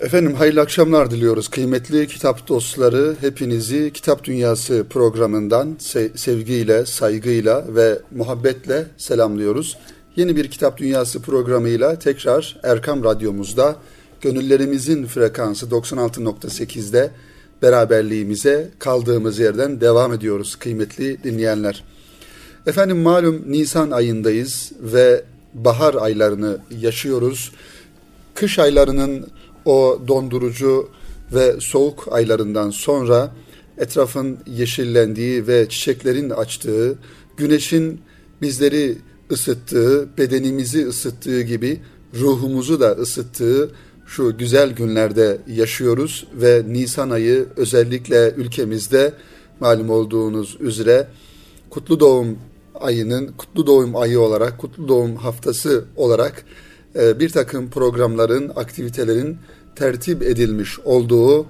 Efendim hayırlı akşamlar diliyoruz. Kıymetli kitap dostları hepinizi Kitap Dünyası programından se- sevgiyle, saygıyla ve muhabbetle selamlıyoruz. Yeni bir Kitap Dünyası programıyla tekrar Erkam Radyomuzda gönüllerimizin frekansı 96.8'de beraberliğimize kaldığımız yerden devam ediyoruz kıymetli dinleyenler. Efendim malum Nisan ayındayız ve bahar aylarını yaşıyoruz. Kış aylarının o dondurucu ve soğuk aylarından sonra etrafın yeşillendiği ve çiçeklerin açtığı, güneşin bizleri ısıttığı, bedenimizi ısıttığı gibi ruhumuzu da ısıttığı şu güzel günlerde yaşıyoruz ve Nisan ayı özellikle ülkemizde malum olduğunuz üzere kutlu doğum ayının kutlu doğum ayı olarak, kutlu doğum haftası olarak bir takım programların, aktivitelerin tertip edilmiş olduğu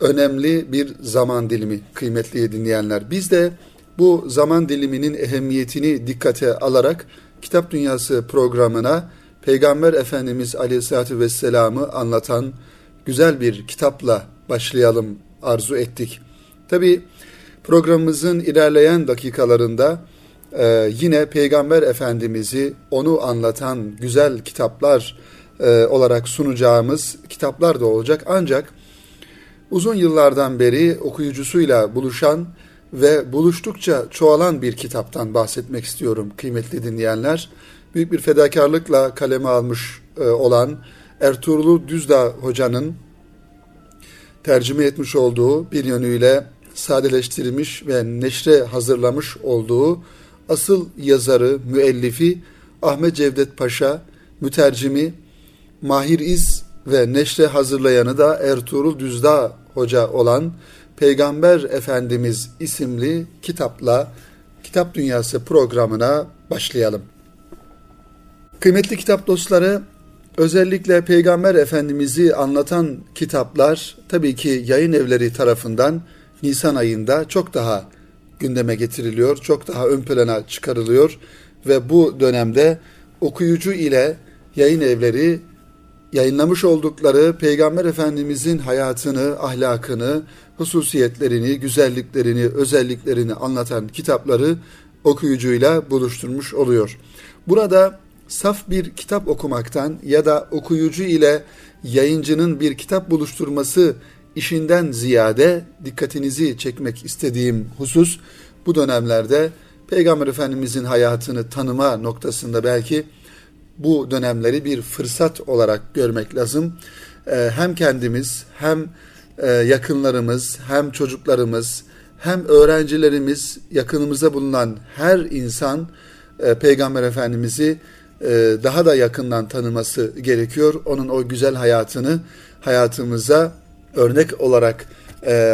önemli bir zaman dilimi kıymetli dinleyenler. Biz de bu zaman diliminin ehemmiyetini dikkate alarak Kitap Dünyası programına Peygamber Efendimiz Aleyhisselatü Vesselam'ı anlatan güzel bir kitapla başlayalım arzu ettik. Tabi programımızın ilerleyen dakikalarında e, yine Peygamber Efendimiz'i onu anlatan güzel kitaplar e, olarak sunacağımız kitaplar da olacak. Ancak uzun yıllardan beri okuyucusuyla buluşan ve buluştukça çoğalan bir kitaptan bahsetmek istiyorum kıymetli dinleyenler. Büyük bir fedakarlıkla kaleme almış e, olan Ertuğrul Düzdağ Hoca'nın tercüme etmiş olduğu bir yönüyle sadeleştirilmiş ve neşre hazırlamış olduğu asıl yazarı, müellifi Ahmet Cevdet Paşa, mütercimi Mahir İz ve neşre hazırlayanı da Ertuğrul Düzdağ Hoca olan Peygamber Efendimiz isimli kitapla Kitap Dünyası programına başlayalım. Kıymetli kitap dostları, özellikle Peygamber Efendimiz'i anlatan kitaplar tabii ki yayın evleri tarafından Nisan ayında çok daha gündeme getiriliyor, çok daha ön plana çıkarılıyor ve bu dönemde okuyucu ile yayın evleri yayınlamış oldukları Peygamber Efendimizin hayatını, ahlakını, hususiyetlerini, güzelliklerini, özelliklerini anlatan kitapları okuyucuyla buluşturmuş oluyor. Burada saf bir kitap okumaktan ya da okuyucu ile yayıncının bir kitap buluşturması işinden ziyade dikkatinizi çekmek istediğim husus bu dönemlerde Peygamber Efendimizin hayatını tanıma noktasında belki bu dönemleri bir fırsat olarak görmek lazım. Ee, hem kendimiz hem e, yakınlarımız hem çocuklarımız hem öğrencilerimiz yakınımıza bulunan her insan e, Peygamber Efendimiz'i e, daha da yakından tanıması gerekiyor. Onun o güzel hayatını hayatımıza örnek olarak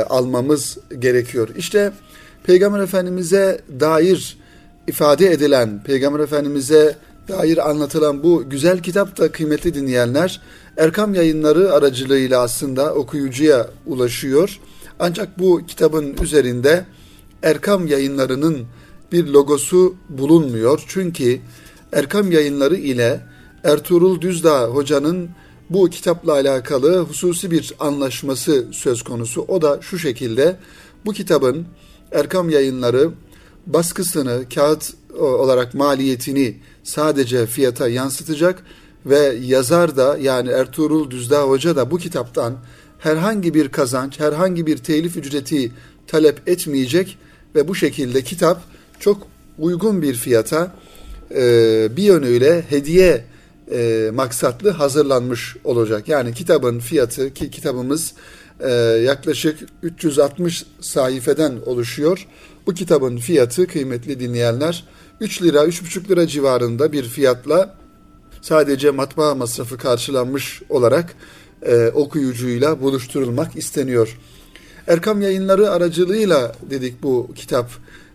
almamız gerekiyor. İşte Peygamber Efendimiz'e dair ifade edilen, Peygamber Efendimiz'e dair anlatılan bu güzel kitap da kıymetli dinleyenler Erkam yayınları aracılığıyla aslında okuyucuya ulaşıyor. Ancak bu kitabın üzerinde Erkam yayınlarının bir logosu bulunmuyor. Çünkü Erkam yayınları ile Ertuğrul Düzdağ hocanın bu kitapla alakalı hususi bir anlaşması söz konusu. O da şu şekilde bu kitabın Erkam yayınları baskısını, kağıt olarak maliyetini sadece fiyata yansıtacak ve yazar da yani Ertuğrul Düzdağ Hoca da bu kitaptan herhangi bir kazanç, herhangi bir telif ücreti talep etmeyecek ve bu şekilde kitap çok uygun bir fiyata e, bir yönüyle hediye e, maksatlı hazırlanmış olacak. Yani kitabın fiyatı ki kitabımız e, yaklaşık 360 sayfeden oluşuyor. Bu kitabın fiyatı kıymetli dinleyenler 3 lira 3,5 lira civarında bir fiyatla sadece matbaa masrafı karşılanmış olarak e, okuyucuyla buluşturulmak isteniyor. Erkam yayınları aracılığıyla dedik bu kitap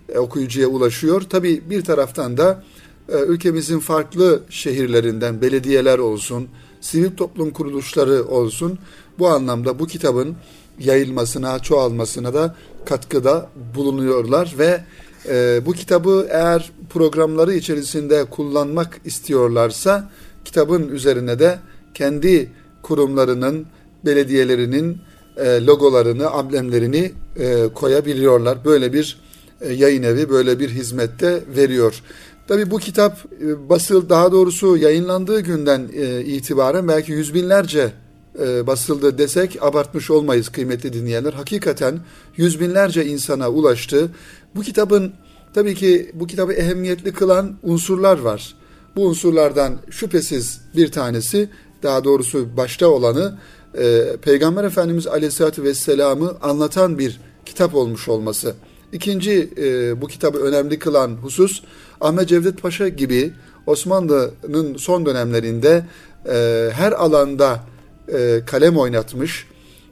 e, okuyucuya ulaşıyor. Tabi bir taraftan da ülkemizin farklı şehirlerinden belediyeler olsun, sivil toplum kuruluşları olsun bu anlamda bu kitabın yayılmasına, çoğalmasına da katkıda bulunuyorlar ve e, bu kitabı eğer programları içerisinde kullanmak istiyorlarsa kitabın üzerine de kendi kurumlarının belediyelerinin e, logolarını, amblemlerini e, koyabiliyorlar. Böyle bir e, yayın evi böyle bir hizmette veriyor. Tabi bu kitap e, basıl daha doğrusu yayınlandığı günden e, itibaren belki yüz binlerce e, basıldı desek abartmış olmayız kıymetli dinleyenler. Hakikaten yüz binlerce insana ulaştı. Bu kitabın tabii ki bu kitabı ehemmiyetli kılan unsurlar var. Bu unsurlardan şüphesiz bir tanesi daha doğrusu başta olanı Peygamber Efendimiz Aleyhisselatü Vesselam'ı anlatan bir kitap olmuş olması. İkinci bu kitabı önemli kılan husus Ahmet Cevdet Paşa gibi Osmanlı'nın son dönemlerinde e, her alanda e, kalem oynatmış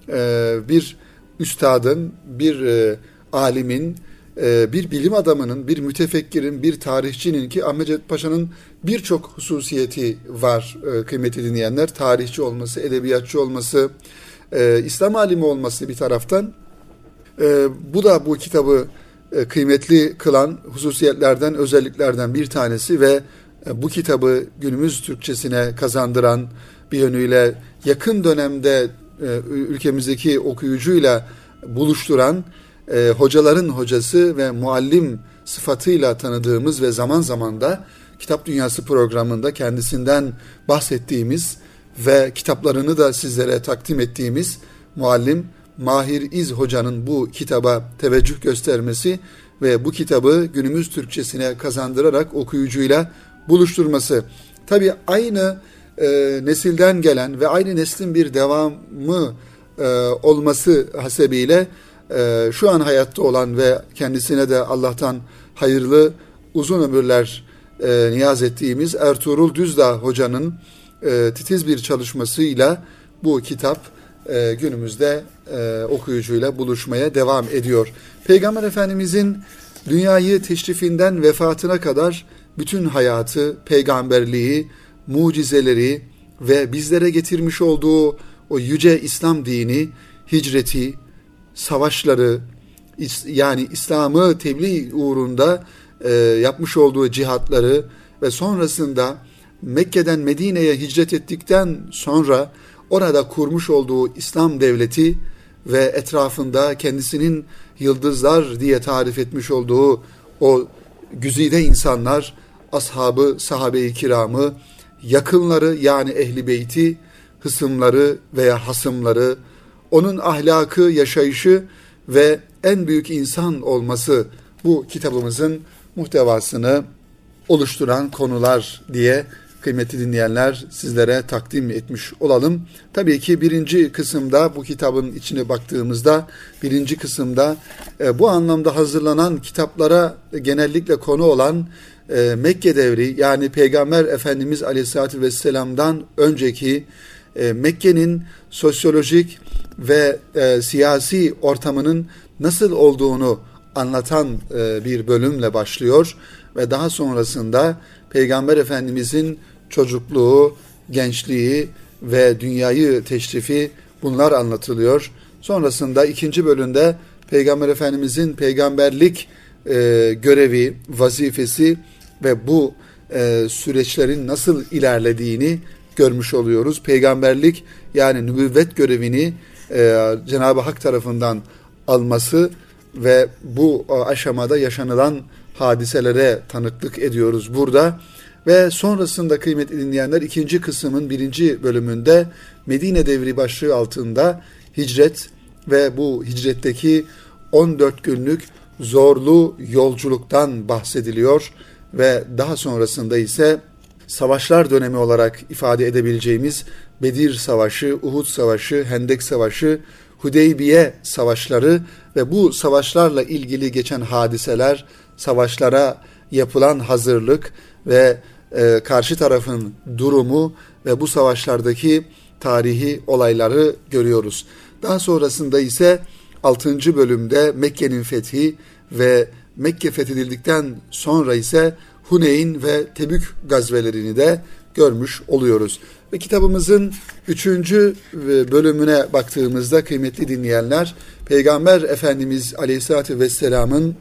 e, bir üstadın, bir e, alimin, e, bir bilim adamının, bir mütefekkirin, bir tarihçinin ki Ahmet Cevdet Paşa'nın birçok hususiyeti var e, kıymetli dinleyenler. Tarihçi olması, edebiyatçı olması, e, İslam alimi olması bir taraftan. E, bu da bu kitabı kıymetli kılan hususiyetlerden, özelliklerden bir tanesi ve e, bu kitabı günümüz Türkçesine kazandıran bir yönüyle yakın dönemde e, ülkemizdeki okuyucuyla buluşturan hocaların hocası ve muallim sıfatıyla tanıdığımız ve zaman zaman da Kitap Dünyası programında kendisinden bahsettiğimiz ve kitaplarını da sizlere takdim ettiğimiz muallim Mahir İz Hoca'nın bu kitaba teveccüh göstermesi ve bu kitabı günümüz Türkçesine kazandırarak okuyucuyla buluşturması. Tabi aynı e, nesilden gelen ve aynı neslin bir devamı e, olması hasebiyle e, şu an hayatta olan ve kendisine de Allah'tan hayırlı uzun ömürler e, niyaz ettiğimiz Ertuğrul Düzdağ Hoca'nın e, titiz bir çalışmasıyla bu kitap e, günümüzde e, okuyucuyla buluşmaya devam ediyor. Peygamber Efendimizin dünyayı teşrifinden vefatına kadar bütün hayatı, peygamberliği, mucizeleri ve bizlere getirmiş olduğu o yüce İslam dini, hicreti, savaşları, yani İslam'ı tebliğ uğrunda e, yapmış olduğu cihatları ve sonrasında Mekke'den Medine'ye hicret ettikten sonra orada kurmuş olduğu İslam devleti ve etrafında kendisinin yıldızlar diye tarif etmiş olduğu o güzide insanlar, ashabı, sahabe-i kiramı, yakınları yani ehli beyti, hısımları veya hasımları, onun ahlakı, yaşayışı ve en büyük insan olması bu kitabımızın muhtevasını oluşturan konular diye kıymetli dinleyenler sizlere takdim etmiş olalım. Tabii ki birinci kısımda bu kitabın içine baktığımızda birinci kısımda e, bu anlamda hazırlanan kitaplara genellikle konu olan e, Mekke devri yani Peygamber Efendimiz Aleyhisselatü Vesselam'dan önceki e, Mekke'nin sosyolojik ve e, siyasi ortamının nasıl olduğunu anlatan e, bir bölümle başlıyor ve daha sonrasında Peygamber Efendimizin çocukluğu, gençliği ve dünyayı teşrifi bunlar anlatılıyor. Sonrasında ikinci bölümde Peygamber Efendimizin peygamberlik e, görevi, vazifesi ve bu e, süreçlerin nasıl ilerlediğini görmüş oluyoruz. Peygamberlik yani nübüvvet görevini e, Cenab-ı Hak tarafından alması ve bu aşamada yaşanılan hadiselere tanıklık ediyoruz burada. Ve sonrasında kıymetli dinleyenler ikinci kısmın birinci bölümünde Medine devri başlığı altında hicret ve bu hicretteki 14 günlük zorlu yolculuktan bahsediliyor. Ve daha sonrasında ise savaşlar dönemi olarak ifade edebileceğimiz Bedir Savaşı, Uhud Savaşı, Hendek Savaşı, Hudeybiye savaşları ve bu savaşlarla ilgili geçen hadiseler, savaşlara yapılan hazırlık ve e, karşı tarafın durumu ve bu savaşlardaki tarihi olayları görüyoruz. Daha sonrasında ise 6. bölümde Mekke'nin fethi ve Mekke fethedildikten sonra ise Huneyn ve Tebük gazvelerini de görmüş oluyoruz. Ve kitabımızın 3. bölümüne baktığımızda kıymetli dinleyenler Peygamber Efendimiz Aleyhisselatü Vesselam'ın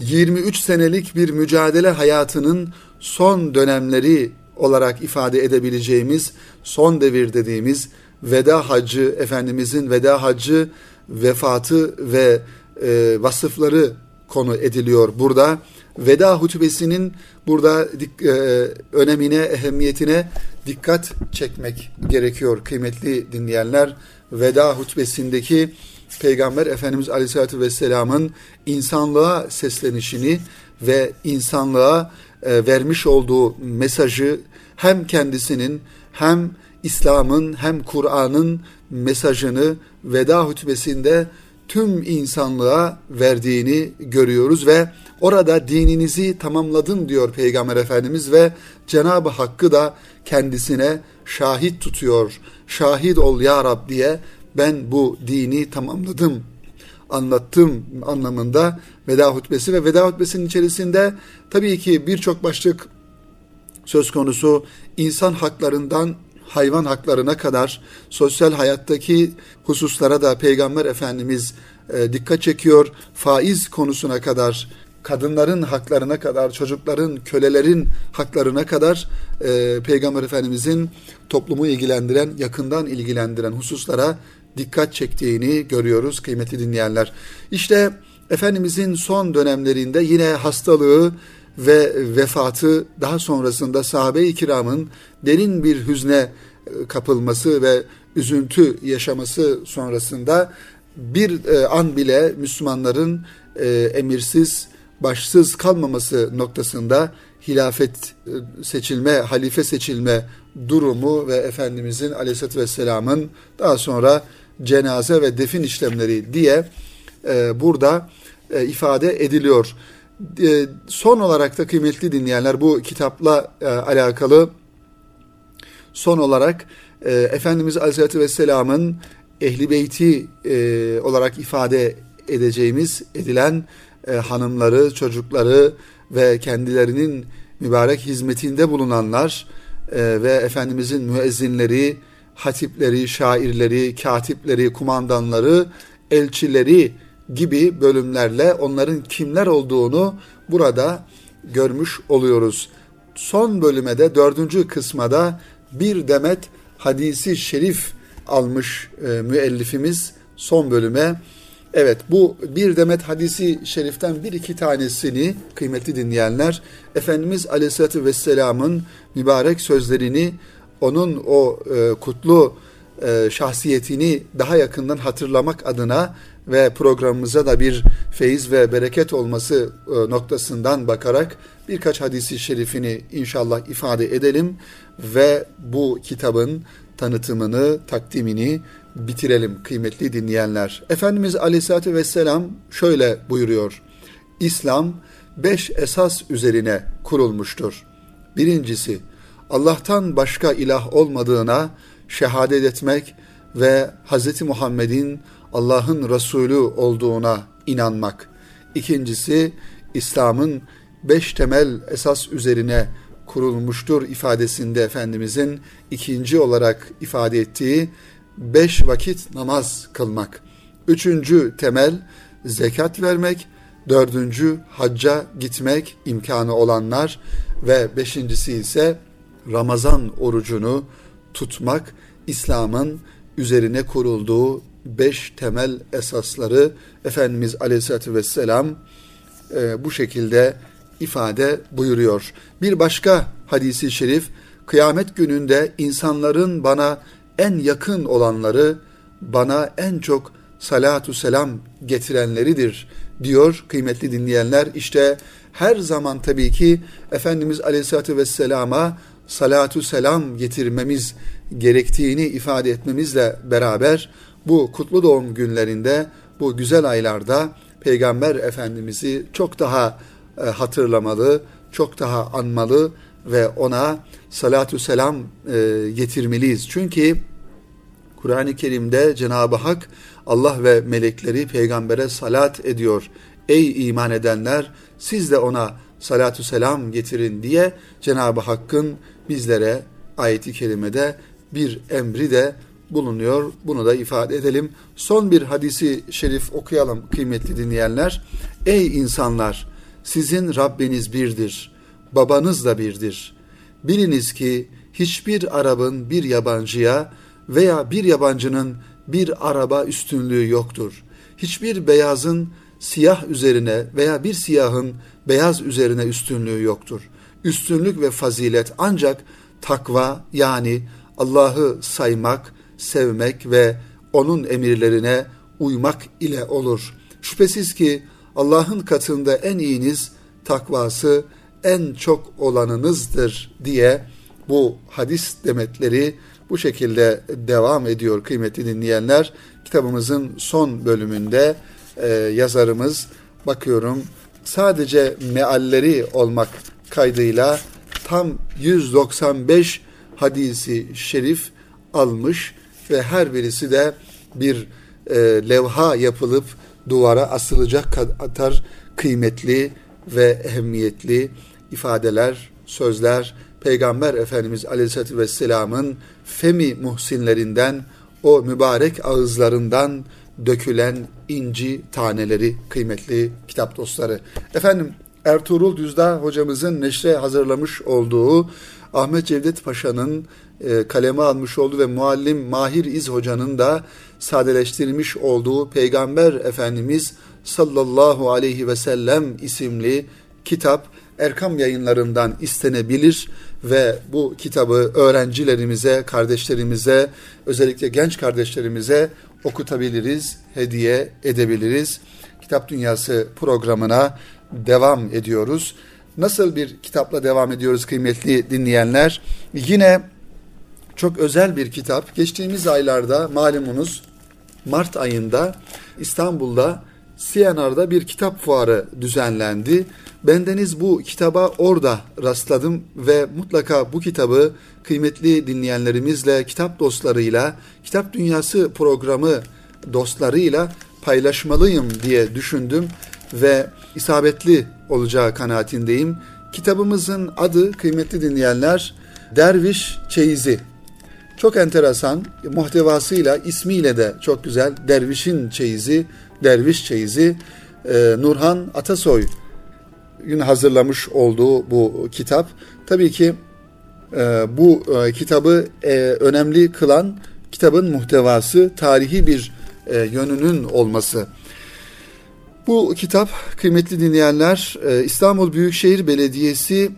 23 senelik bir mücadele hayatının son dönemleri olarak ifade edebileceğimiz son devir dediğimiz veda hacı, Efendimizin veda hacı vefatı ve e, vasıfları konu ediliyor burada. Veda hutbesinin burada e, önemine, ehemmiyetine dikkat çekmek gerekiyor kıymetli dinleyenler. Veda hutbesindeki Peygamber Efendimiz Aleyhisselatü Vesselam'ın insanlığa seslenişini ve insanlığa e, vermiş olduğu mesajı hem kendisinin hem İslam'ın hem Kur'an'ın mesajını veda hutbesinde tüm insanlığa verdiğini görüyoruz ve orada dininizi tamamladım diyor Peygamber Efendimiz ve Cenab-ı Hakk'ı da kendisine şahit tutuyor. Şahit ol ya Rab diye ben bu dini tamamladım, anlattım anlamında veda hutbesi ve veda hutbesinin içerisinde tabii ki birçok başlık söz konusu insan haklarından hayvan haklarına kadar sosyal hayattaki hususlara da Peygamber Efendimiz e, dikkat çekiyor. Faiz konusuna kadar, kadınların haklarına kadar, çocukların, kölelerin haklarına kadar e, Peygamber Efendimizin toplumu ilgilendiren, yakından ilgilendiren hususlara dikkat çektiğini görüyoruz kıymetli dinleyenler. İşte Efendimizin son dönemlerinde yine hastalığı ve vefatı daha sonrasında sahabe-i kiramın derin bir hüzne e, kapılması ve üzüntü yaşaması sonrasında bir e, an bile Müslümanların e, emirsiz, başsız kalmaması noktasında hilafet seçilme, halife seçilme durumu ve Efendimizin aleyhissalatü vesselamın daha sonra cenaze ve defin işlemleri diye burada ifade ediliyor. E, son olarak da kıymetli dinleyenler bu kitapla e, alakalı son olarak e, Efendimiz Aleyhisselatü Vesselam'ın ehli beyti e, olarak ifade edeceğimiz edilen e, hanımları, çocukları ve kendilerinin mübarek hizmetinde bulunanlar e, ve Efendimizin müezzinleri, hatipleri, şairleri, katipleri, kumandanları, elçileri, gibi bölümlerle onların kimler olduğunu burada görmüş oluyoruz. Son bölüme de dördüncü kısmada bir demet hadisi şerif almış e, müellifimiz son bölüme. Evet bu bir demet hadisi şeriften bir iki tanesini kıymetli dinleyenler Efendimiz Aleyhisselatü Vesselam'ın mübarek sözlerini onun o e, kutlu e, şahsiyetini daha yakından hatırlamak adına ve programımıza da bir feyiz ve bereket olması e, noktasından bakarak birkaç hadisi şerifini inşallah ifade edelim ve bu kitabın tanıtımını, takdimini bitirelim kıymetli dinleyenler. Efendimiz Aleyhisselatü Vesselam şöyle buyuruyor. İslam beş esas üzerine kurulmuştur. Birincisi, Allah'tan başka ilah olmadığına şehadet etmek ve Hz. Muhammed'in Allah'ın Resulü olduğuna inanmak. İkincisi İslam'ın beş temel esas üzerine kurulmuştur ifadesinde Efendimizin ikinci olarak ifade ettiği beş vakit namaz kılmak. Üçüncü temel zekat vermek. Dördüncü hacca gitmek imkanı olanlar ve beşincisi ise Ramazan orucunu tutmak İslam'ın üzerine kurulduğu beş temel esasları Efendimiz Aleyhisselatü Vesselam e, bu şekilde ifade buyuruyor. Bir başka hadisi şerif, kıyamet gününde insanların bana en yakın olanları, bana en çok salatu selam getirenleridir diyor kıymetli dinleyenler. İşte her zaman tabii ki Efendimiz Aleyhisselatü Vesselam'a salatu selam getirmemiz gerektiğini ifade etmemizle beraber bu kutlu doğum günlerinde, bu güzel aylarda Peygamber Efendimiz'i çok daha e, hatırlamalı, çok daha anmalı ve ona salatu selam e, getirmeliyiz. Çünkü Kur'an-ı Kerim'de Cenab-ı Hak Allah ve melekleri peygambere salat ediyor. Ey iman edenler siz de ona salatu selam getirin diye Cenab-ı Hakk'ın bizlere ayeti kerimede bir emri de bulunuyor. Bunu da ifade edelim. Son bir hadisi şerif okuyalım kıymetli dinleyenler. Ey insanlar! Sizin Rabbiniz birdir. Babanız da birdir. Biliniz ki hiçbir Arap'ın bir yabancıya veya bir yabancının bir araba üstünlüğü yoktur. Hiçbir beyazın siyah üzerine veya bir siyahın beyaz üzerine üstünlüğü yoktur. Üstünlük ve fazilet ancak takva yani Allah'ı saymak, sevmek ve onun emirlerine uymak ile olur. Şüphesiz ki Allah'ın katında en iyiniz takvası en çok olanınızdır diye bu hadis demetleri bu şekilde devam ediyor kıymetli dinleyenler. Kitabımızın son bölümünde e, yazarımız bakıyorum sadece mealleri olmak kaydıyla tam 195 hadisi şerif almış ve her birisi de bir e, levha yapılıp duvara asılacak kadar kıymetli ve ehemmiyetli ifadeler, sözler, Peygamber Efendimiz Aleyhisselatü Vesselam'ın femi muhsinlerinden, o mübarek ağızlarından dökülen inci taneleri kıymetli kitap dostları. Efendim Ertuğrul Düzdağ hocamızın neşre hazırlamış olduğu Ahmet Cevdet Paşa'nın e, kaleme almış olduğu ve muallim Mahir İz Hoca'nın da sadeleştirilmiş olduğu Peygamber Efendimiz sallallahu aleyhi ve sellem isimli kitap Erkam yayınlarından istenebilir ve bu kitabı öğrencilerimize, kardeşlerimize, özellikle genç kardeşlerimize okutabiliriz, hediye edebiliriz. Kitap Dünyası programına devam ediyoruz. Nasıl bir kitapla devam ediyoruz kıymetli dinleyenler? Yine çok özel bir kitap. Geçtiğimiz aylarda malumunuz Mart ayında İstanbul'da CNR'da bir kitap fuarı düzenlendi. Bendeniz bu kitaba orada rastladım ve mutlaka bu kitabı kıymetli dinleyenlerimizle, kitap dostlarıyla, Kitap Dünyası programı dostlarıyla paylaşmalıyım diye düşündüm ve isabetli olacağı kanaatindeyim. Kitabımızın adı kıymetli dinleyenler Derviş Çeyizi. Çok enteresan muhtevasıyla ismiyle de çok güzel Dervişin Çeyizi, Derviş Çeyizi e, Nurhan Atasoy hazırlamış olduğu bu kitap. Tabii ki e, bu e, kitabı e, önemli kılan kitabın muhtevası, tarihi bir e, yönünün olması. Bu kitap kıymetli dinleyenler e, İstanbul Büyükşehir Belediyesi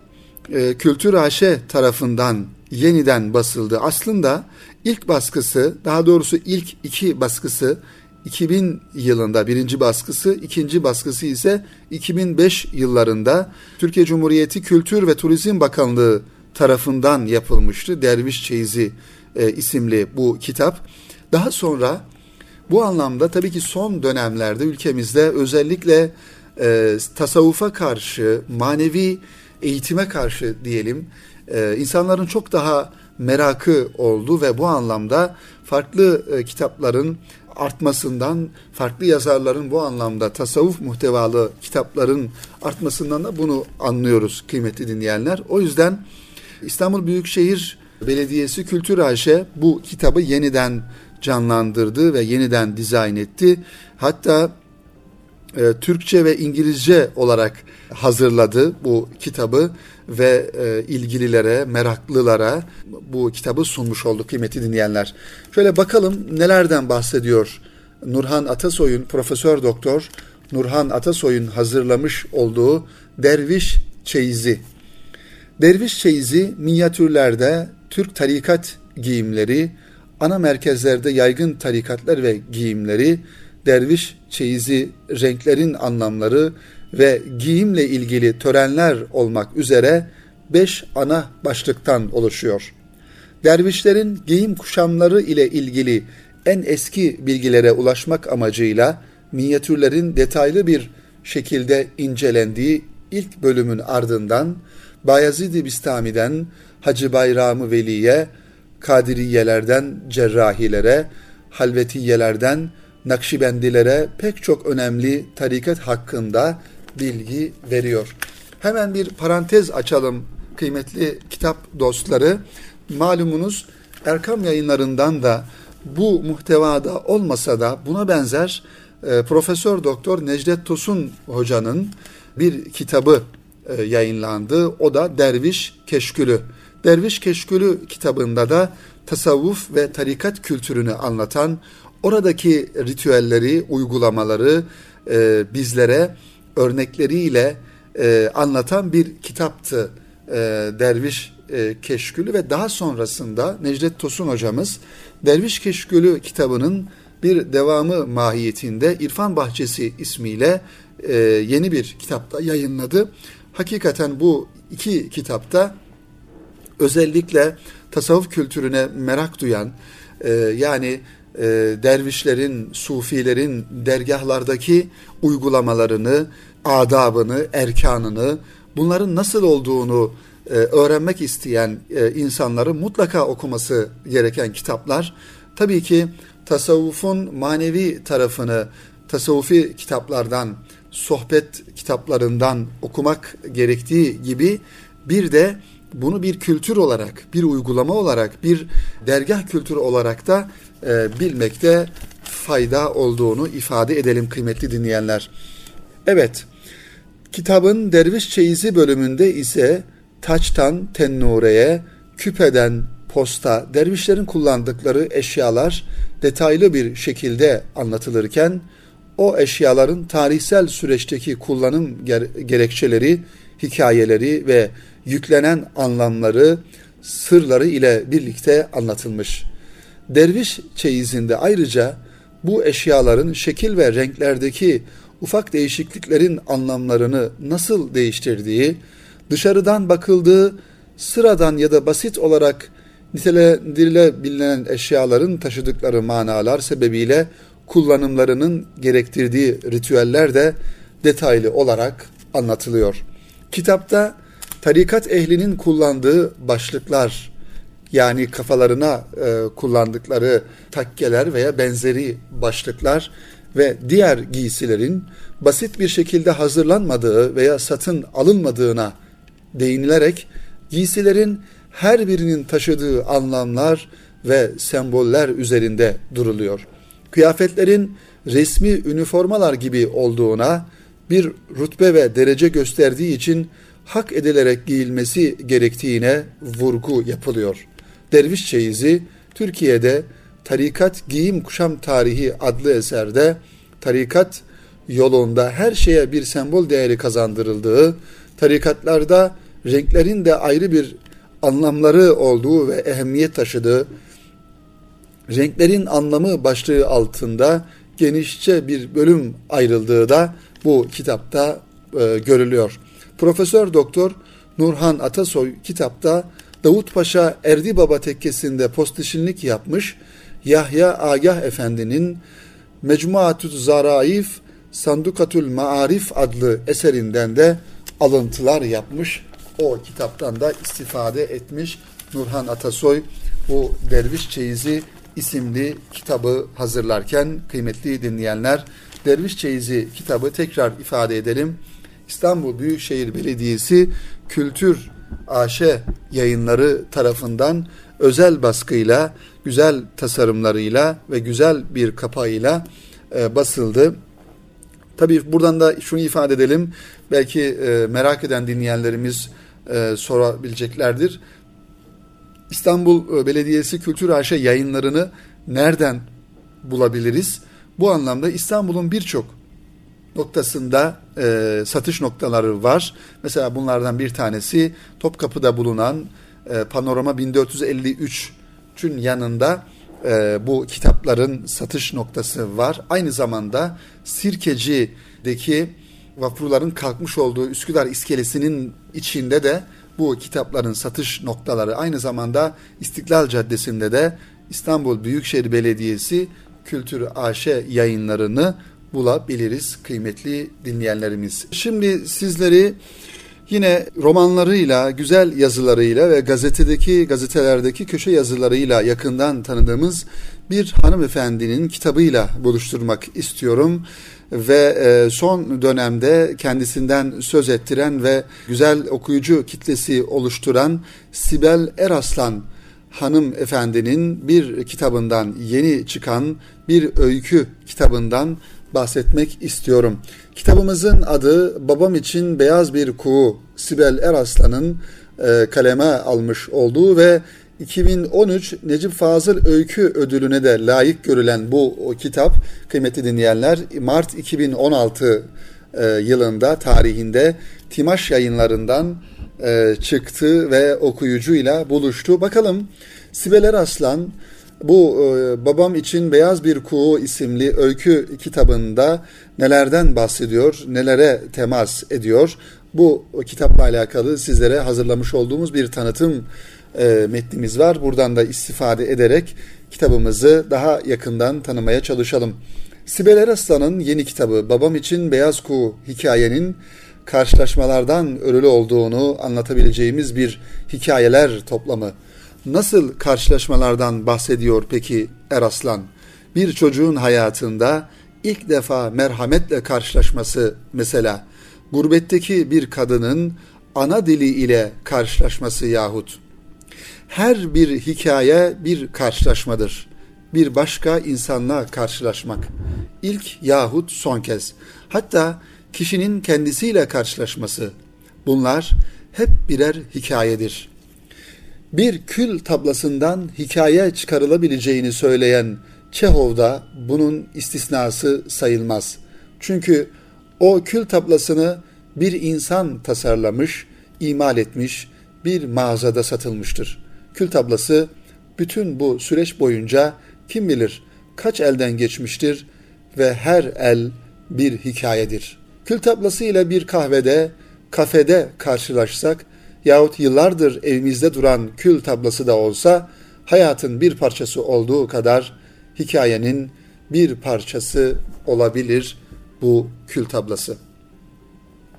e, Kültür AŞ tarafından yeniden basıldı. Aslında ilk baskısı, daha doğrusu ilk iki baskısı 2000 yılında birinci baskısı, ikinci baskısı ise 2005 yıllarında Türkiye Cumhuriyeti Kültür ve Turizm Bakanlığı tarafından yapılmıştı. Derviş Çeyizi e, isimli bu kitap. Daha sonra bu anlamda tabii ki son dönemlerde ülkemizde özellikle e, tasavvufa karşı, manevi eğitime karşı diyelim, e, insanların çok daha merakı oldu ve bu anlamda farklı e, kitapların artmasından, farklı yazarların bu anlamda tasavvuf muhtevalı kitapların artmasından da bunu anlıyoruz kıymetli dinleyenler. O yüzden İstanbul Büyükşehir Belediyesi Kültür AŞ bu kitabı yeniden canlandırdı ve yeniden dizayn etti. Hatta e, Türkçe ve İngilizce olarak hazırladı bu kitabı ve e, ilgililere, meraklılara bu kitabı sunmuş oldu kıymetli dinleyenler. Şöyle bakalım nelerden bahsediyor Nurhan Atasoy'un, Profesör Doktor Nurhan Atasoy'un hazırlamış olduğu Derviş Çeyizi. Derviş Çeyizi minyatürlerde Türk tarikat giyimleri, ana merkezlerde yaygın tarikatlar ve giyimleri, derviş çeyizi, renklerin anlamları ve giyimle ilgili törenler olmak üzere beş ana başlıktan oluşuyor. Dervişlerin giyim kuşamları ile ilgili en eski bilgilere ulaşmak amacıyla minyatürlerin detaylı bir şekilde incelendiği ilk bölümün ardından Bayezid-i Bistami'den Hacı Bayramı Veli'ye, Kadiriyelerden Cerrahilere, Halvetiyelerden Nakşibendilere pek çok önemli tarikat hakkında bilgi veriyor. Hemen bir parantez açalım kıymetli kitap dostları. Malumunuz Erkam yayınlarından da bu muhtevada olmasa da buna benzer e, Profesör Doktor Necdet Tosun hocanın bir kitabı e, yayınlandı. O da Derviş Keşkülü. Derviş Keşkülü kitabında da tasavvuf ve tarikat kültürünü anlatan, oradaki ritüelleri, uygulamaları e, bizlere örnekleriyle e, anlatan bir kitaptı e, Derviş e, Keşkülü ve daha sonrasında Necdet Tosun hocamız Derviş Keşkülü kitabının bir devamı mahiyetinde İrfan Bahçesi ismiyle e, yeni bir kitapta yayınladı. Hakikaten bu iki kitapta özellikle tasavvuf kültürüne merak duyan e, yani e, dervişlerin, sufilerin dergahlardaki uygulamalarını, adabını, erkanını, bunların nasıl olduğunu e, öğrenmek isteyen e, insanların mutlaka okuması gereken kitaplar. Tabii ki tasavvufun manevi tarafını tasavvufi kitaplardan, sohbet kitaplarından okumak gerektiği gibi bir de bunu bir kültür olarak, bir uygulama olarak, bir dergah kültürü olarak da e, bilmekte fayda olduğunu ifade edelim kıymetli dinleyenler. Evet, kitabın Derviş Çeyizi bölümünde ise taçtan tennureye, küpeden posta, dervişlerin kullandıkları eşyalar detaylı bir şekilde anlatılırken, o eşyaların tarihsel süreçteki kullanım gerekçeleri, hikayeleri ve yüklenen anlamları, sırları ile birlikte anlatılmış. Derviş çeyizinde ayrıca bu eşyaların şekil ve renklerdeki ufak değişikliklerin anlamlarını nasıl değiştirdiği, dışarıdan bakıldığı sıradan ya da basit olarak nitelendirilebilen eşyaların taşıdıkları manalar sebebiyle kullanımlarının gerektirdiği ritüeller de detaylı olarak anlatılıyor. Kitapta tarikat ehlinin kullandığı başlıklar yani kafalarına e, kullandıkları takkeler veya benzeri başlıklar ve diğer giysilerin basit bir şekilde hazırlanmadığı veya satın alınmadığına değinilerek giysilerin her birinin taşıdığı anlamlar ve semboller üzerinde duruluyor. Kıyafetlerin resmi üniformalar gibi olduğuna bir rutbe ve derece gösterdiği için hak edilerek giyilmesi gerektiğine vurgu yapılıyor. Derviş çeyizi Türkiye'de Tarikat Giyim Kuşam Tarihi adlı eserde tarikat yolunda her şeye bir sembol değeri kazandırıldığı, tarikatlarda renklerin de ayrı bir anlamları olduğu ve ehemmiyet taşıdığı, renklerin anlamı başlığı altında genişçe bir bölüm ayrıldığı da bu kitapta e, görülüyor. Profesör Doktor Nurhan Atasoy kitapta Davut Paşa Erdi Baba tekkesinde postişinlik yapmış, Yahya Agah Efendi'nin Mecmuatü Zaraif Sandukatül Maarif adlı eserinden de alıntılar yapmış. O kitaptan da istifade etmiş Nurhan Atasoy bu Derviş Çeyizi isimli kitabı hazırlarken kıymetli dinleyenler Derviş Çeyizi kitabı tekrar ifade edelim. İstanbul Büyükşehir Belediyesi Kültür AŞ yayınları tarafından özel baskıyla, güzel tasarımlarıyla ve güzel bir kapağıyla e, basıldı. Tabii buradan da şunu ifade edelim. Belki e, merak eden dinleyenlerimiz e, sorabileceklerdir. İstanbul e, Belediyesi Kültür AŞ yayınlarını nereden bulabiliriz? Bu anlamda İstanbul'un birçok noktasında e, satış noktaları var. Mesela bunlardan bir tanesi Topkapı'da bulunan e, Panorama 1453'ün yanında e, bu kitapların satış noktası var. Aynı zamanda Sirkeci'deki vapurların kalkmış olduğu Üsküdar iskelesinin içinde de bu kitapların satış noktaları aynı zamanda İstiklal Caddesi'nde de İstanbul Büyükşehir Belediyesi Kültür AŞ yayınlarını bulabiliriz kıymetli dinleyenlerimiz. Şimdi sizleri yine romanlarıyla, güzel yazılarıyla ve gazetedeki, gazetelerdeki köşe yazılarıyla yakından tanıdığımız bir hanımefendinin kitabıyla buluşturmak istiyorum ve e, son dönemde kendisinden söz ettiren ve güzel okuyucu kitlesi oluşturan Sibel Eraslan hanım efendinin bir kitabından yeni çıkan bir öykü kitabından bahsetmek istiyorum. Kitabımızın adı Babam için Beyaz Bir Kuğu Sibel Eraslan'ın e, kaleme almış olduğu ve 2013 Necip Fazıl Öykü Ödülü'ne de layık görülen bu kitap kıymetli dinleyenler Mart 2016 e, yılında tarihinde Timaş yayınlarından e, çıktı ve okuyucuyla buluştu. Bakalım Sibel Eraslan bu e, Babam için Beyaz Bir Kuğu isimli öykü kitabında nelerden bahsediyor, nelere temas ediyor. Bu kitapla alakalı sizlere hazırlamış olduğumuz bir tanıtım e, metnimiz var. Buradan da istifade ederek kitabımızı daha yakından tanımaya çalışalım. Sibel Eraslan'ın yeni kitabı Babam için Beyaz Kuğu hikayenin karşılaşmalardan örülü olduğunu anlatabileceğimiz bir hikayeler toplamı. Nasıl karşılaşmalardan bahsediyor peki Eraslan? Bir çocuğun hayatında ilk defa merhametle karşılaşması mesela, gurbetteki bir kadının ana dili ile karşılaşması yahut her bir hikaye bir karşılaşmadır. Bir başka insanla karşılaşmak. İlk yahut son kez. Hatta kişinin kendisiyle karşılaşması. Bunlar hep birer hikayedir. Bir kül tablasından hikaye çıkarılabileceğini söyleyen Çehov da bunun istisnası sayılmaz. Çünkü o kül tablasını bir insan tasarlamış, imal etmiş, bir mağazada satılmıştır. Kül tablası bütün bu süreç boyunca kim bilir kaç elden geçmiştir ve her el bir hikayedir. Kül tablası ile bir kahvede, kafede karşılaşsak yahut yıllardır evimizde duran kül tablası da olsa hayatın bir parçası olduğu kadar hikayenin bir parçası olabilir bu kül tablası.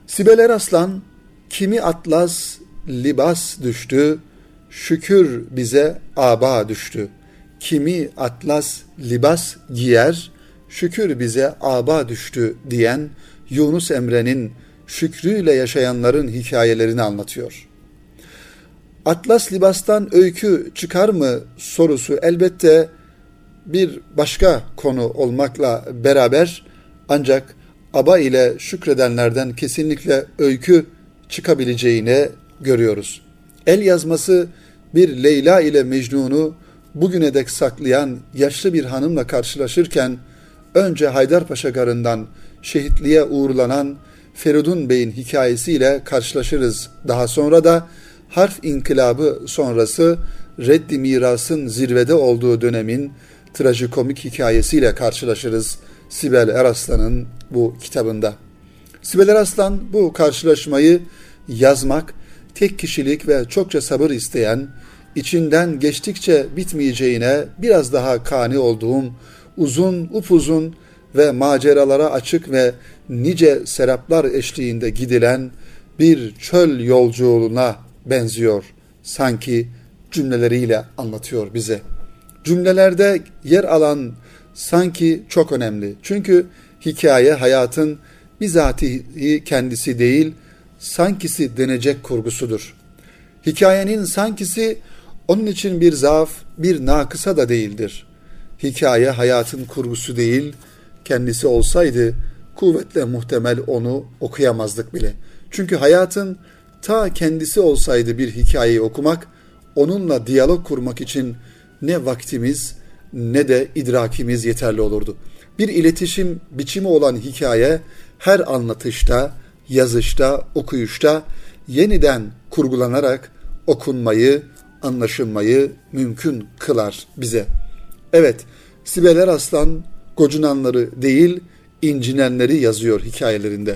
Sibel Eraslan kimi atlas libas düştü, şükür bize aba düştü. Kimi atlas libas giyer, şükür bize aba düştü diyen Yunus Emre'nin şükrüyle yaşayanların hikayelerini anlatıyor. Atlas libastan öykü çıkar mı sorusu elbette bir başka konu olmakla beraber ancak aba ile şükredenlerden kesinlikle öykü çıkabileceğini görüyoruz. El yazması bir Leyla ile Mecnun'u bugüne dek saklayan yaşlı bir hanımla karşılaşırken önce Haydarpaşa garından şehitliğe uğurlanan Feridun Bey'in hikayesiyle karşılaşırız. Daha sonra da harf inkılabı sonrası reddi mirasın zirvede olduğu dönemin trajikomik hikayesiyle karşılaşırız Sibel Eraslan'ın bu kitabında. Sibel Eraslan bu karşılaşmayı yazmak, tek kişilik ve çokça sabır isteyen, içinden geçtikçe bitmeyeceğine biraz daha kani olduğum uzun, upuzun ve maceralara açık ve nice seraplar eşliğinde gidilen bir çöl yolculuğuna benziyor. Sanki cümleleriyle anlatıyor bize. Cümlelerde yer alan sanki çok önemli. Çünkü hikaye hayatın bizatihi kendisi değil, sankisi denecek kurgusudur. Hikayenin sankisi onun için bir zaaf, bir nakısa da değildir. Hikaye hayatın kurgusu değil, kendisi olsaydı kuvvetle muhtemel onu okuyamazdık bile. Çünkü hayatın ta kendisi olsaydı bir hikayeyi okumak, onunla diyalog kurmak için ne vaktimiz ne de idrakimiz yeterli olurdu. Bir iletişim biçimi olan hikaye her anlatışta, yazışta, okuyuşta yeniden kurgulanarak okunmayı, anlaşılmayı mümkün kılar bize. Evet, Sibeler Aslan gocunanları değil, incinenleri yazıyor hikayelerinde.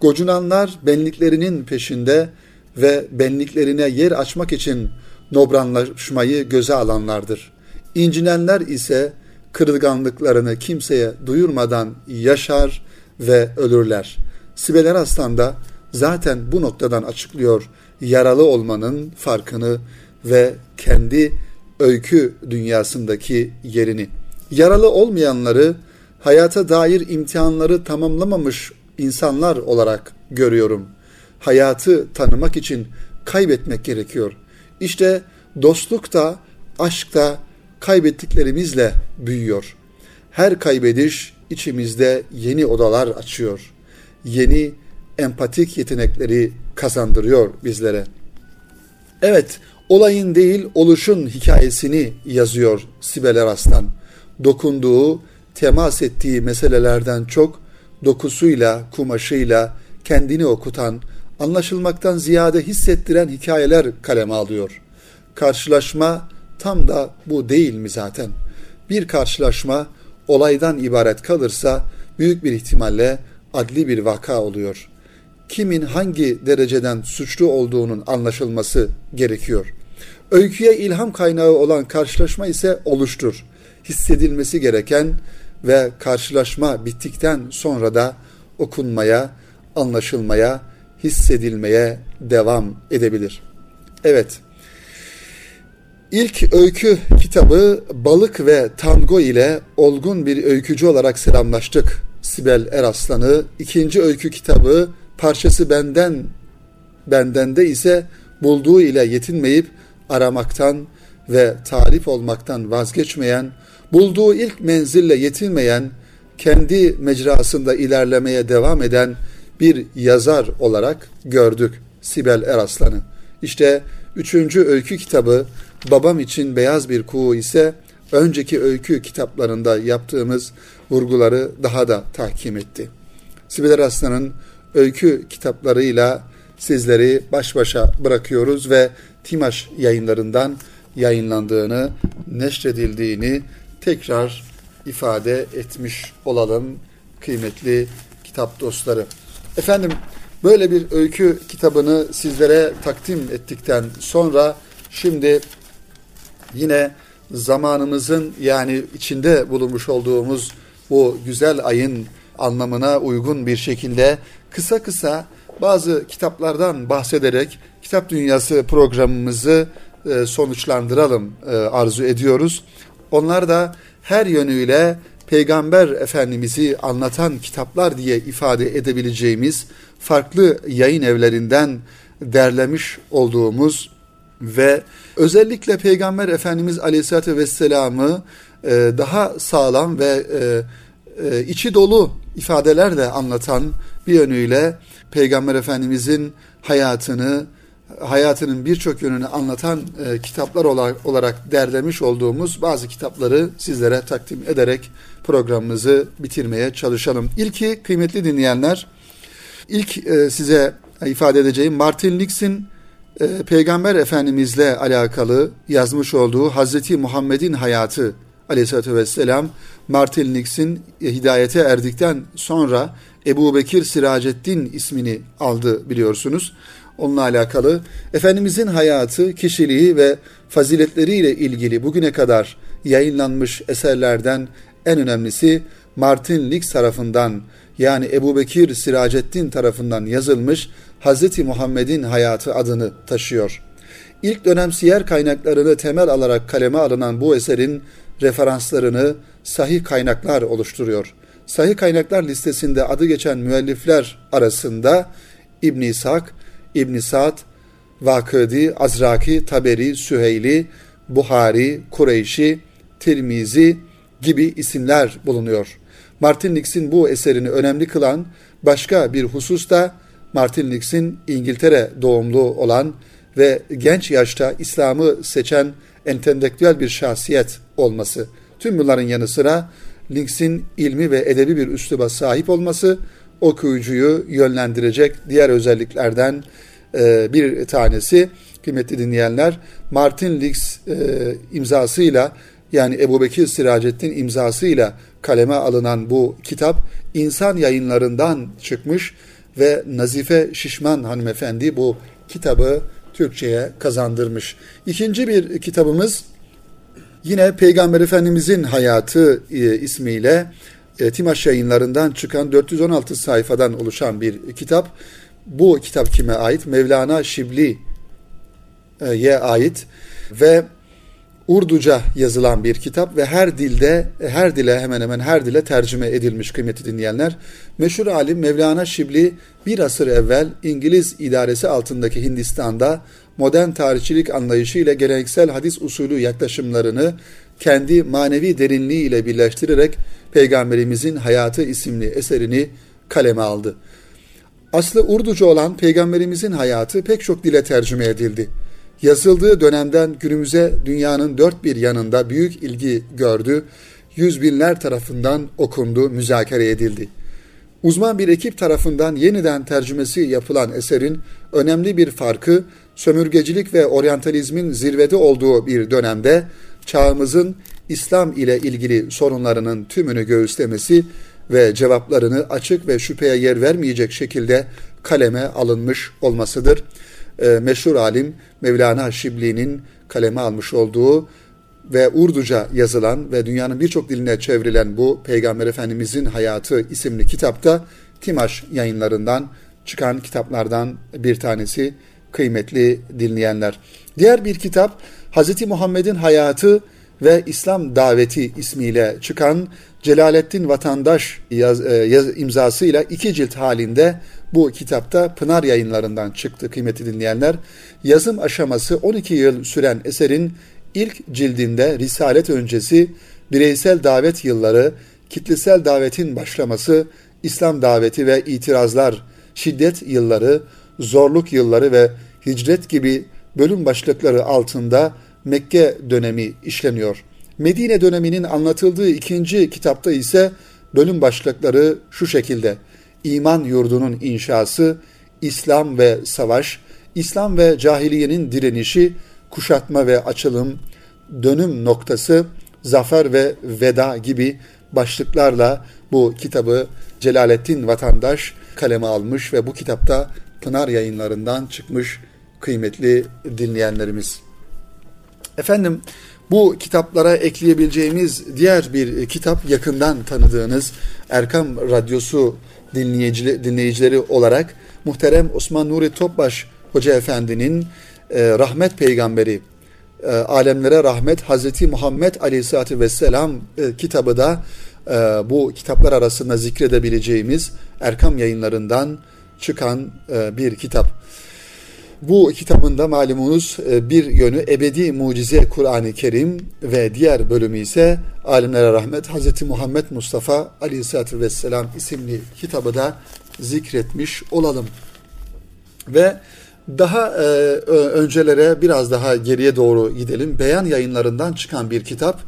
Gocunanlar benliklerinin peşinde ve benliklerine yer açmak için nobranlaşmayı göze alanlardır. İncinenler ise kırılganlıklarını kimseye duyurmadan yaşar ve ölürler. Sibel Eraslan da zaten bu noktadan açıklıyor yaralı olmanın farkını ve kendi öykü dünyasındaki yerini. Yaralı olmayanları hayata dair imtihanları tamamlamamış insanlar olarak görüyorum. Hayatı tanımak için kaybetmek gerekiyor. İşte dostluk da, aşk da kaybettiklerimizle büyüyor. Her kaybediş içimizde yeni odalar açıyor. Yeni empatik yetenekleri kazandırıyor bizlere. Evet, Olayın değil oluşun hikayesini yazıyor Sibel Eraslan. Dokunduğu, temas ettiği meselelerden çok dokusuyla, kumaşıyla kendini okutan, anlaşılmaktan ziyade hissettiren hikayeler kaleme alıyor. Karşılaşma tam da bu değil mi zaten? Bir karşılaşma olaydan ibaret kalırsa büyük bir ihtimalle adli bir vaka oluyor. Kimin hangi dereceden suçlu olduğunun anlaşılması gerekiyor. Öyküye ilham kaynağı olan karşılaşma ise oluştur. Hissedilmesi gereken ve karşılaşma bittikten sonra da okunmaya, anlaşılmaya, hissedilmeye devam edebilir. Evet, İlk öykü kitabı Balık ve Tango ile olgun bir öykücü olarak selamlaştık Sibel Eraslan'ı. İkinci öykü kitabı Parçası Benden, Bendende ise bulduğu ile yetinmeyip aramaktan ve tarif olmaktan vazgeçmeyen, bulduğu ilk menzille yetinmeyen, kendi mecrasında ilerlemeye devam eden bir yazar olarak gördük Sibel Eraslan'ı. İşte üçüncü öykü kitabı Babam için Beyaz Bir Kuğu ise önceki öykü kitaplarında yaptığımız vurguları daha da tahkim etti. Sibel Eraslan'ın öykü kitaplarıyla sizleri baş başa bırakıyoruz ve Timaş yayınlarından yayınlandığını, neşredildiğini tekrar ifade etmiş olalım kıymetli kitap dostları. Efendim böyle bir öykü kitabını sizlere takdim ettikten sonra şimdi yine zamanımızın yani içinde bulunmuş olduğumuz bu güzel ayın anlamına uygun bir şekilde kısa kısa bazı kitaplardan bahsederek Kitap Dünyası programımızı e, sonuçlandıralım e, arzu ediyoruz. Onlar da her yönüyle Peygamber Efendimiz'i anlatan kitaplar diye ifade edebileceğimiz farklı yayın evlerinden derlemiş olduğumuz ve özellikle Peygamber Efendimiz Aleyhisselatü Vesselam'ı e, daha sağlam ve içi dolu ifadelerle anlatan bir yönüyle Peygamber Efendimizin hayatını, hayatının birçok yönünü anlatan e, kitaplar olarak, derlemiş olduğumuz bazı kitapları sizlere takdim ederek programımızı bitirmeye çalışalım. İlki kıymetli dinleyenler, ilk e, size ifade edeceğim Martin Nix'in e, Peygamber Efendimizle alakalı yazmış olduğu Hazreti Muhammed'in hayatı aleyhissalatü vesselam Martin Nix'in hidayete erdikten sonra Ebu Bekir Siraceddin ismini aldı biliyorsunuz onunla alakalı Efendimizin hayatı, kişiliği ve faziletleriyle ilgili bugüne kadar yayınlanmış eserlerden en önemlisi Martin Lix tarafından yani Ebu Bekir Siraceddin tarafından yazılmış Hz. Muhammed'in hayatı adını taşıyor. İlk dönem siyer kaynaklarını temel alarak kaleme alınan bu eserin referanslarını sahih kaynaklar oluşturuyor. Sahih kaynaklar listesinde adı geçen müellifler arasında İbn İshak, İbn Sa'd, Vakıdi, Azraki, Taberi, Süheyli, Buhari, Kureyşi, Tirmizi gibi isimler bulunuyor. Martin Nix'in bu eserini önemli kılan başka bir husus da Martin Nix'in İngiltere doğumlu olan ve genç yaşta İslam'ı seçen entelektüel bir şahsiyet olması. Tüm bunların yanı sıra Nix'in ilmi ve edebi bir üsluba sahip olması okuyucuyu yönlendirecek diğer özelliklerden e, bir tanesi kıymetli dinleyenler Martin Lix e, imzasıyla yani Ebu Bekir Siracettin imzasıyla kaleme alınan bu kitap insan yayınlarından çıkmış ve Nazife Şişman hanımefendi bu kitabı Türkçe'ye kazandırmış. İkinci bir kitabımız yine Peygamber Efendimizin hayatı e, ismiyle e, Timaş yayınlarından çıkan 416 sayfadan oluşan bir kitap. Bu kitap kime ait? Mevlana Şibli'ye ait ve Urduca yazılan bir kitap ve her dilde, her dile hemen hemen her dile tercüme edilmiş kıymetli dinleyenler. Meşhur alim Mevlana Şibli bir asır evvel İngiliz idaresi altındaki Hindistan'da modern tarihçilik anlayışı ile geleneksel hadis usulü yaklaşımlarını kendi manevi derinliği ile birleştirerek Peygamberimizin Hayatı isimli eserini kaleme aldı. Aslı Urduca olan Peygamberimizin hayatı pek çok dile tercüme edildi. yazıldığı dönemden günümüze dünyanın dört bir yanında büyük ilgi gördü, yüz binler tarafından okundu, müzakere edildi. Uzman bir ekip tarafından yeniden tercümesi yapılan eserin önemli bir farkı, sömürgecilik ve oryantalizmin zirvede olduğu bir dönemde çağımızın İslam ile ilgili sorunlarının tümünü göğüslemesi ve cevaplarını açık ve şüpheye yer vermeyecek şekilde kaleme alınmış olmasıdır. E, meşhur alim Mevlana Şibli'nin kaleme almış olduğu ve Urduca yazılan ve dünyanın birçok diline çevrilen bu Peygamber Efendimizin Hayatı isimli kitapta Timaş yayınlarından çıkan kitaplardan bir tanesi kıymetli dinleyenler. Diğer bir kitap Hz. Muhammed'in Hayatı ve İslam Daveti ismiyle çıkan Celalettin Vatandaş yaz, e, yaz, imzasıyla iki cilt halinde bu kitapta Pınar yayınlarından çıktı kıymetli dinleyenler. Yazım aşaması 12 yıl süren eserin ilk cildinde Risalet öncesi, bireysel davet yılları, kitlesel davetin başlaması, İslam daveti ve itirazlar, şiddet yılları, zorluk yılları ve hicret gibi bölüm başlıkları altında Mekke dönemi işleniyor. Medine döneminin anlatıldığı ikinci kitapta ise bölüm başlıkları şu şekilde. İman yurdunun inşası, İslam ve savaş, İslam ve cahiliyenin direnişi, kuşatma ve açılım, dönüm noktası, zafer ve veda gibi başlıklarla bu kitabı Celalettin Vatandaş kaleme almış ve bu kitapta Pınar yayınlarından çıkmış kıymetli dinleyenlerimiz. Efendim bu kitaplara ekleyebileceğimiz diğer bir kitap yakından tanıdığınız Erkam Radyosu dinleyicileri olarak muhterem Osman Nuri Topbaş Hoca Efendi'nin e, Rahmet Peygamberi, e, Alemlere Rahmet Hazreti Muhammed Aleyhisselatü Vesselam e, kitabı da e, bu kitaplar arasında zikredebileceğimiz Erkam yayınlarından çıkan e, bir kitap. Bu kitabında malumunuz e, bir yönü ebedi mucize Kur'an-ı Kerim ve diğer bölümü ise Alimlere Rahmet Hz. Muhammed Mustafa Aleyhisselatü Vesselam isimli kitabı da zikretmiş olalım. Ve daha e, öncelere biraz daha geriye doğru gidelim. Beyan yayınlarından çıkan bir kitap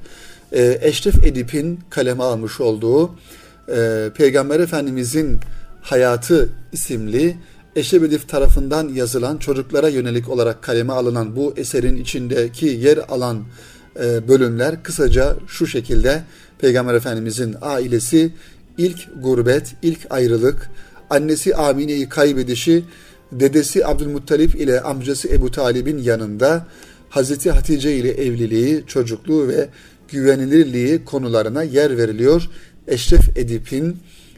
e, Eşref Edip'in kaleme almış olduğu Peygamber Efendimizin Hayatı isimli Eşref Edip tarafından yazılan çocuklara yönelik olarak kaleme alınan bu eserin içindeki yer alan e, bölümler kısaca şu şekilde Peygamber Efendimizin ailesi ilk gurbet, ilk ayrılık, annesi Amine'yi kaybedişi, dedesi Abdülmuttalip ile amcası Ebu Talib'in yanında Hazreti Hatice ile evliliği, çocukluğu ve güvenilirliği konularına yer veriliyor. Eşref Edip'in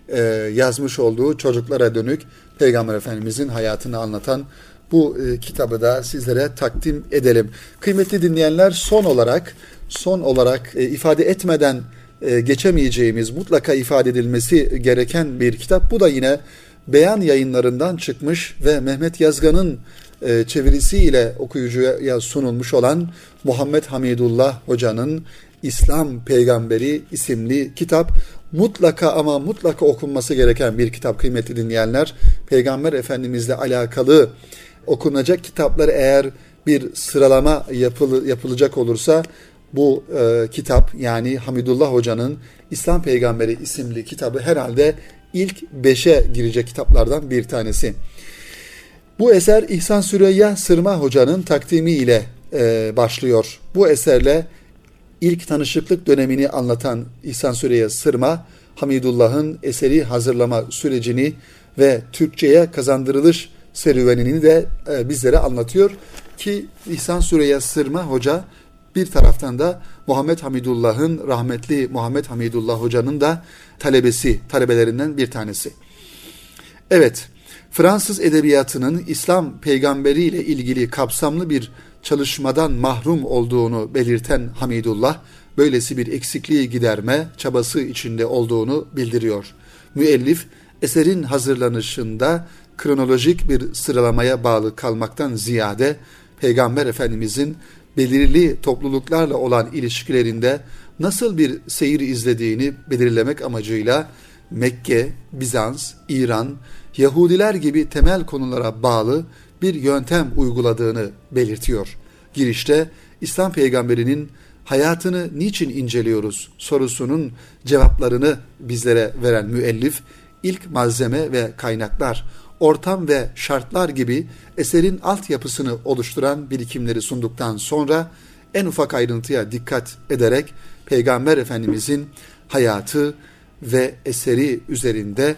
e, yazmış olduğu çocuklara dönük Peygamber Efendimizin hayatını anlatan bu e, kitabı da sizlere takdim edelim. Kıymetli dinleyenler son olarak son olarak e, ifade etmeden e, geçemeyeceğimiz mutlaka ifade edilmesi gereken bir kitap. Bu da yine Beyan yayınlarından çıkmış ve Mehmet Yazgan'ın çevirisiyle okuyucuya sunulmuş olan Muhammed Hamidullah Hoca'nın İslam Peygamberi isimli kitap mutlaka ama mutlaka okunması gereken bir kitap kıymetli dinleyenler. Peygamber Efendimizle alakalı okunacak kitaplar eğer bir sıralama yapıl, yapılacak olursa bu e, kitap yani Hamidullah Hoca'nın İslam Peygamberi isimli kitabı herhalde ilk beşe girecek kitaplardan bir tanesi. Bu eser İhsan Süreyya Sırma Hoca'nın takdimi ile e, başlıyor. Bu eserle ilk tanışıklık dönemini anlatan İhsan Süreyya Sırma, Hamidullah'ın eseri hazırlama sürecini ve Türkçe'ye kazandırılış serüvenini de e, bizlere anlatıyor ki İhsan Süreyya Sırma Hoca bir taraftan da Muhammed Hamidullah'ın rahmetli Muhammed Hamidullah Hoca'nın da talebesi, talebelerinden bir tanesi. Evet, Fransız edebiyatının İslam peygamberi ile ilgili kapsamlı bir çalışmadan mahrum olduğunu belirten Hamidullah, böylesi bir eksikliği giderme çabası içinde olduğunu bildiriyor. Müellif, eserin hazırlanışında kronolojik bir sıralamaya bağlı kalmaktan ziyade, Peygamber Efendimizin belirli topluluklarla olan ilişkilerinde nasıl bir seyir izlediğini belirlemek amacıyla Mekke, Bizans, İran, Yahudiler gibi temel konulara bağlı bir yöntem uyguladığını belirtiyor. Girişte İslam peygamberinin hayatını niçin inceliyoruz sorusunun cevaplarını bizlere veren müellif ilk malzeme ve kaynaklar, ortam ve şartlar gibi eserin altyapısını oluşturan birikimleri sunduktan sonra en ufak ayrıntıya dikkat ederek Peygamber Efendimizin hayatı ve eseri üzerinde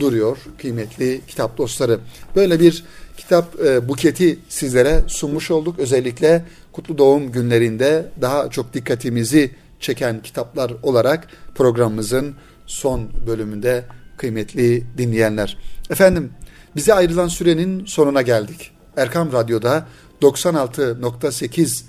duruyor kıymetli kitap dostları. Böyle bir kitap e, buketi sizlere sunmuş olduk. Özellikle kutlu doğum günlerinde daha çok dikkatimizi çeken kitaplar olarak programımızın son bölümünde kıymetli dinleyenler. Efendim bize ayrılan sürenin sonuna geldik. Erkam Radyo'da 96.8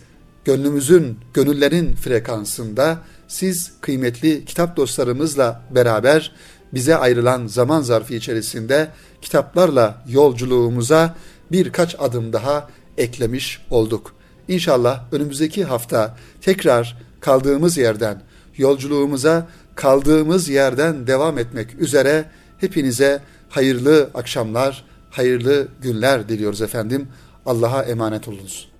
gönlümüzün, gönüllerin frekansında siz kıymetli kitap dostlarımızla beraber bize ayrılan zaman zarfı içerisinde kitaplarla yolculuğumuza birkaç adım daha eklemiş olduk. İnşallah önümüzdeki hafta tekrar kaldığımız yerden yolculuğumuza kaldığımız yerden devam etmek üzere hepinize hayırlı akşamlar, hayırlı günler diliyoruz efendim. Allah'a emanet olunuz.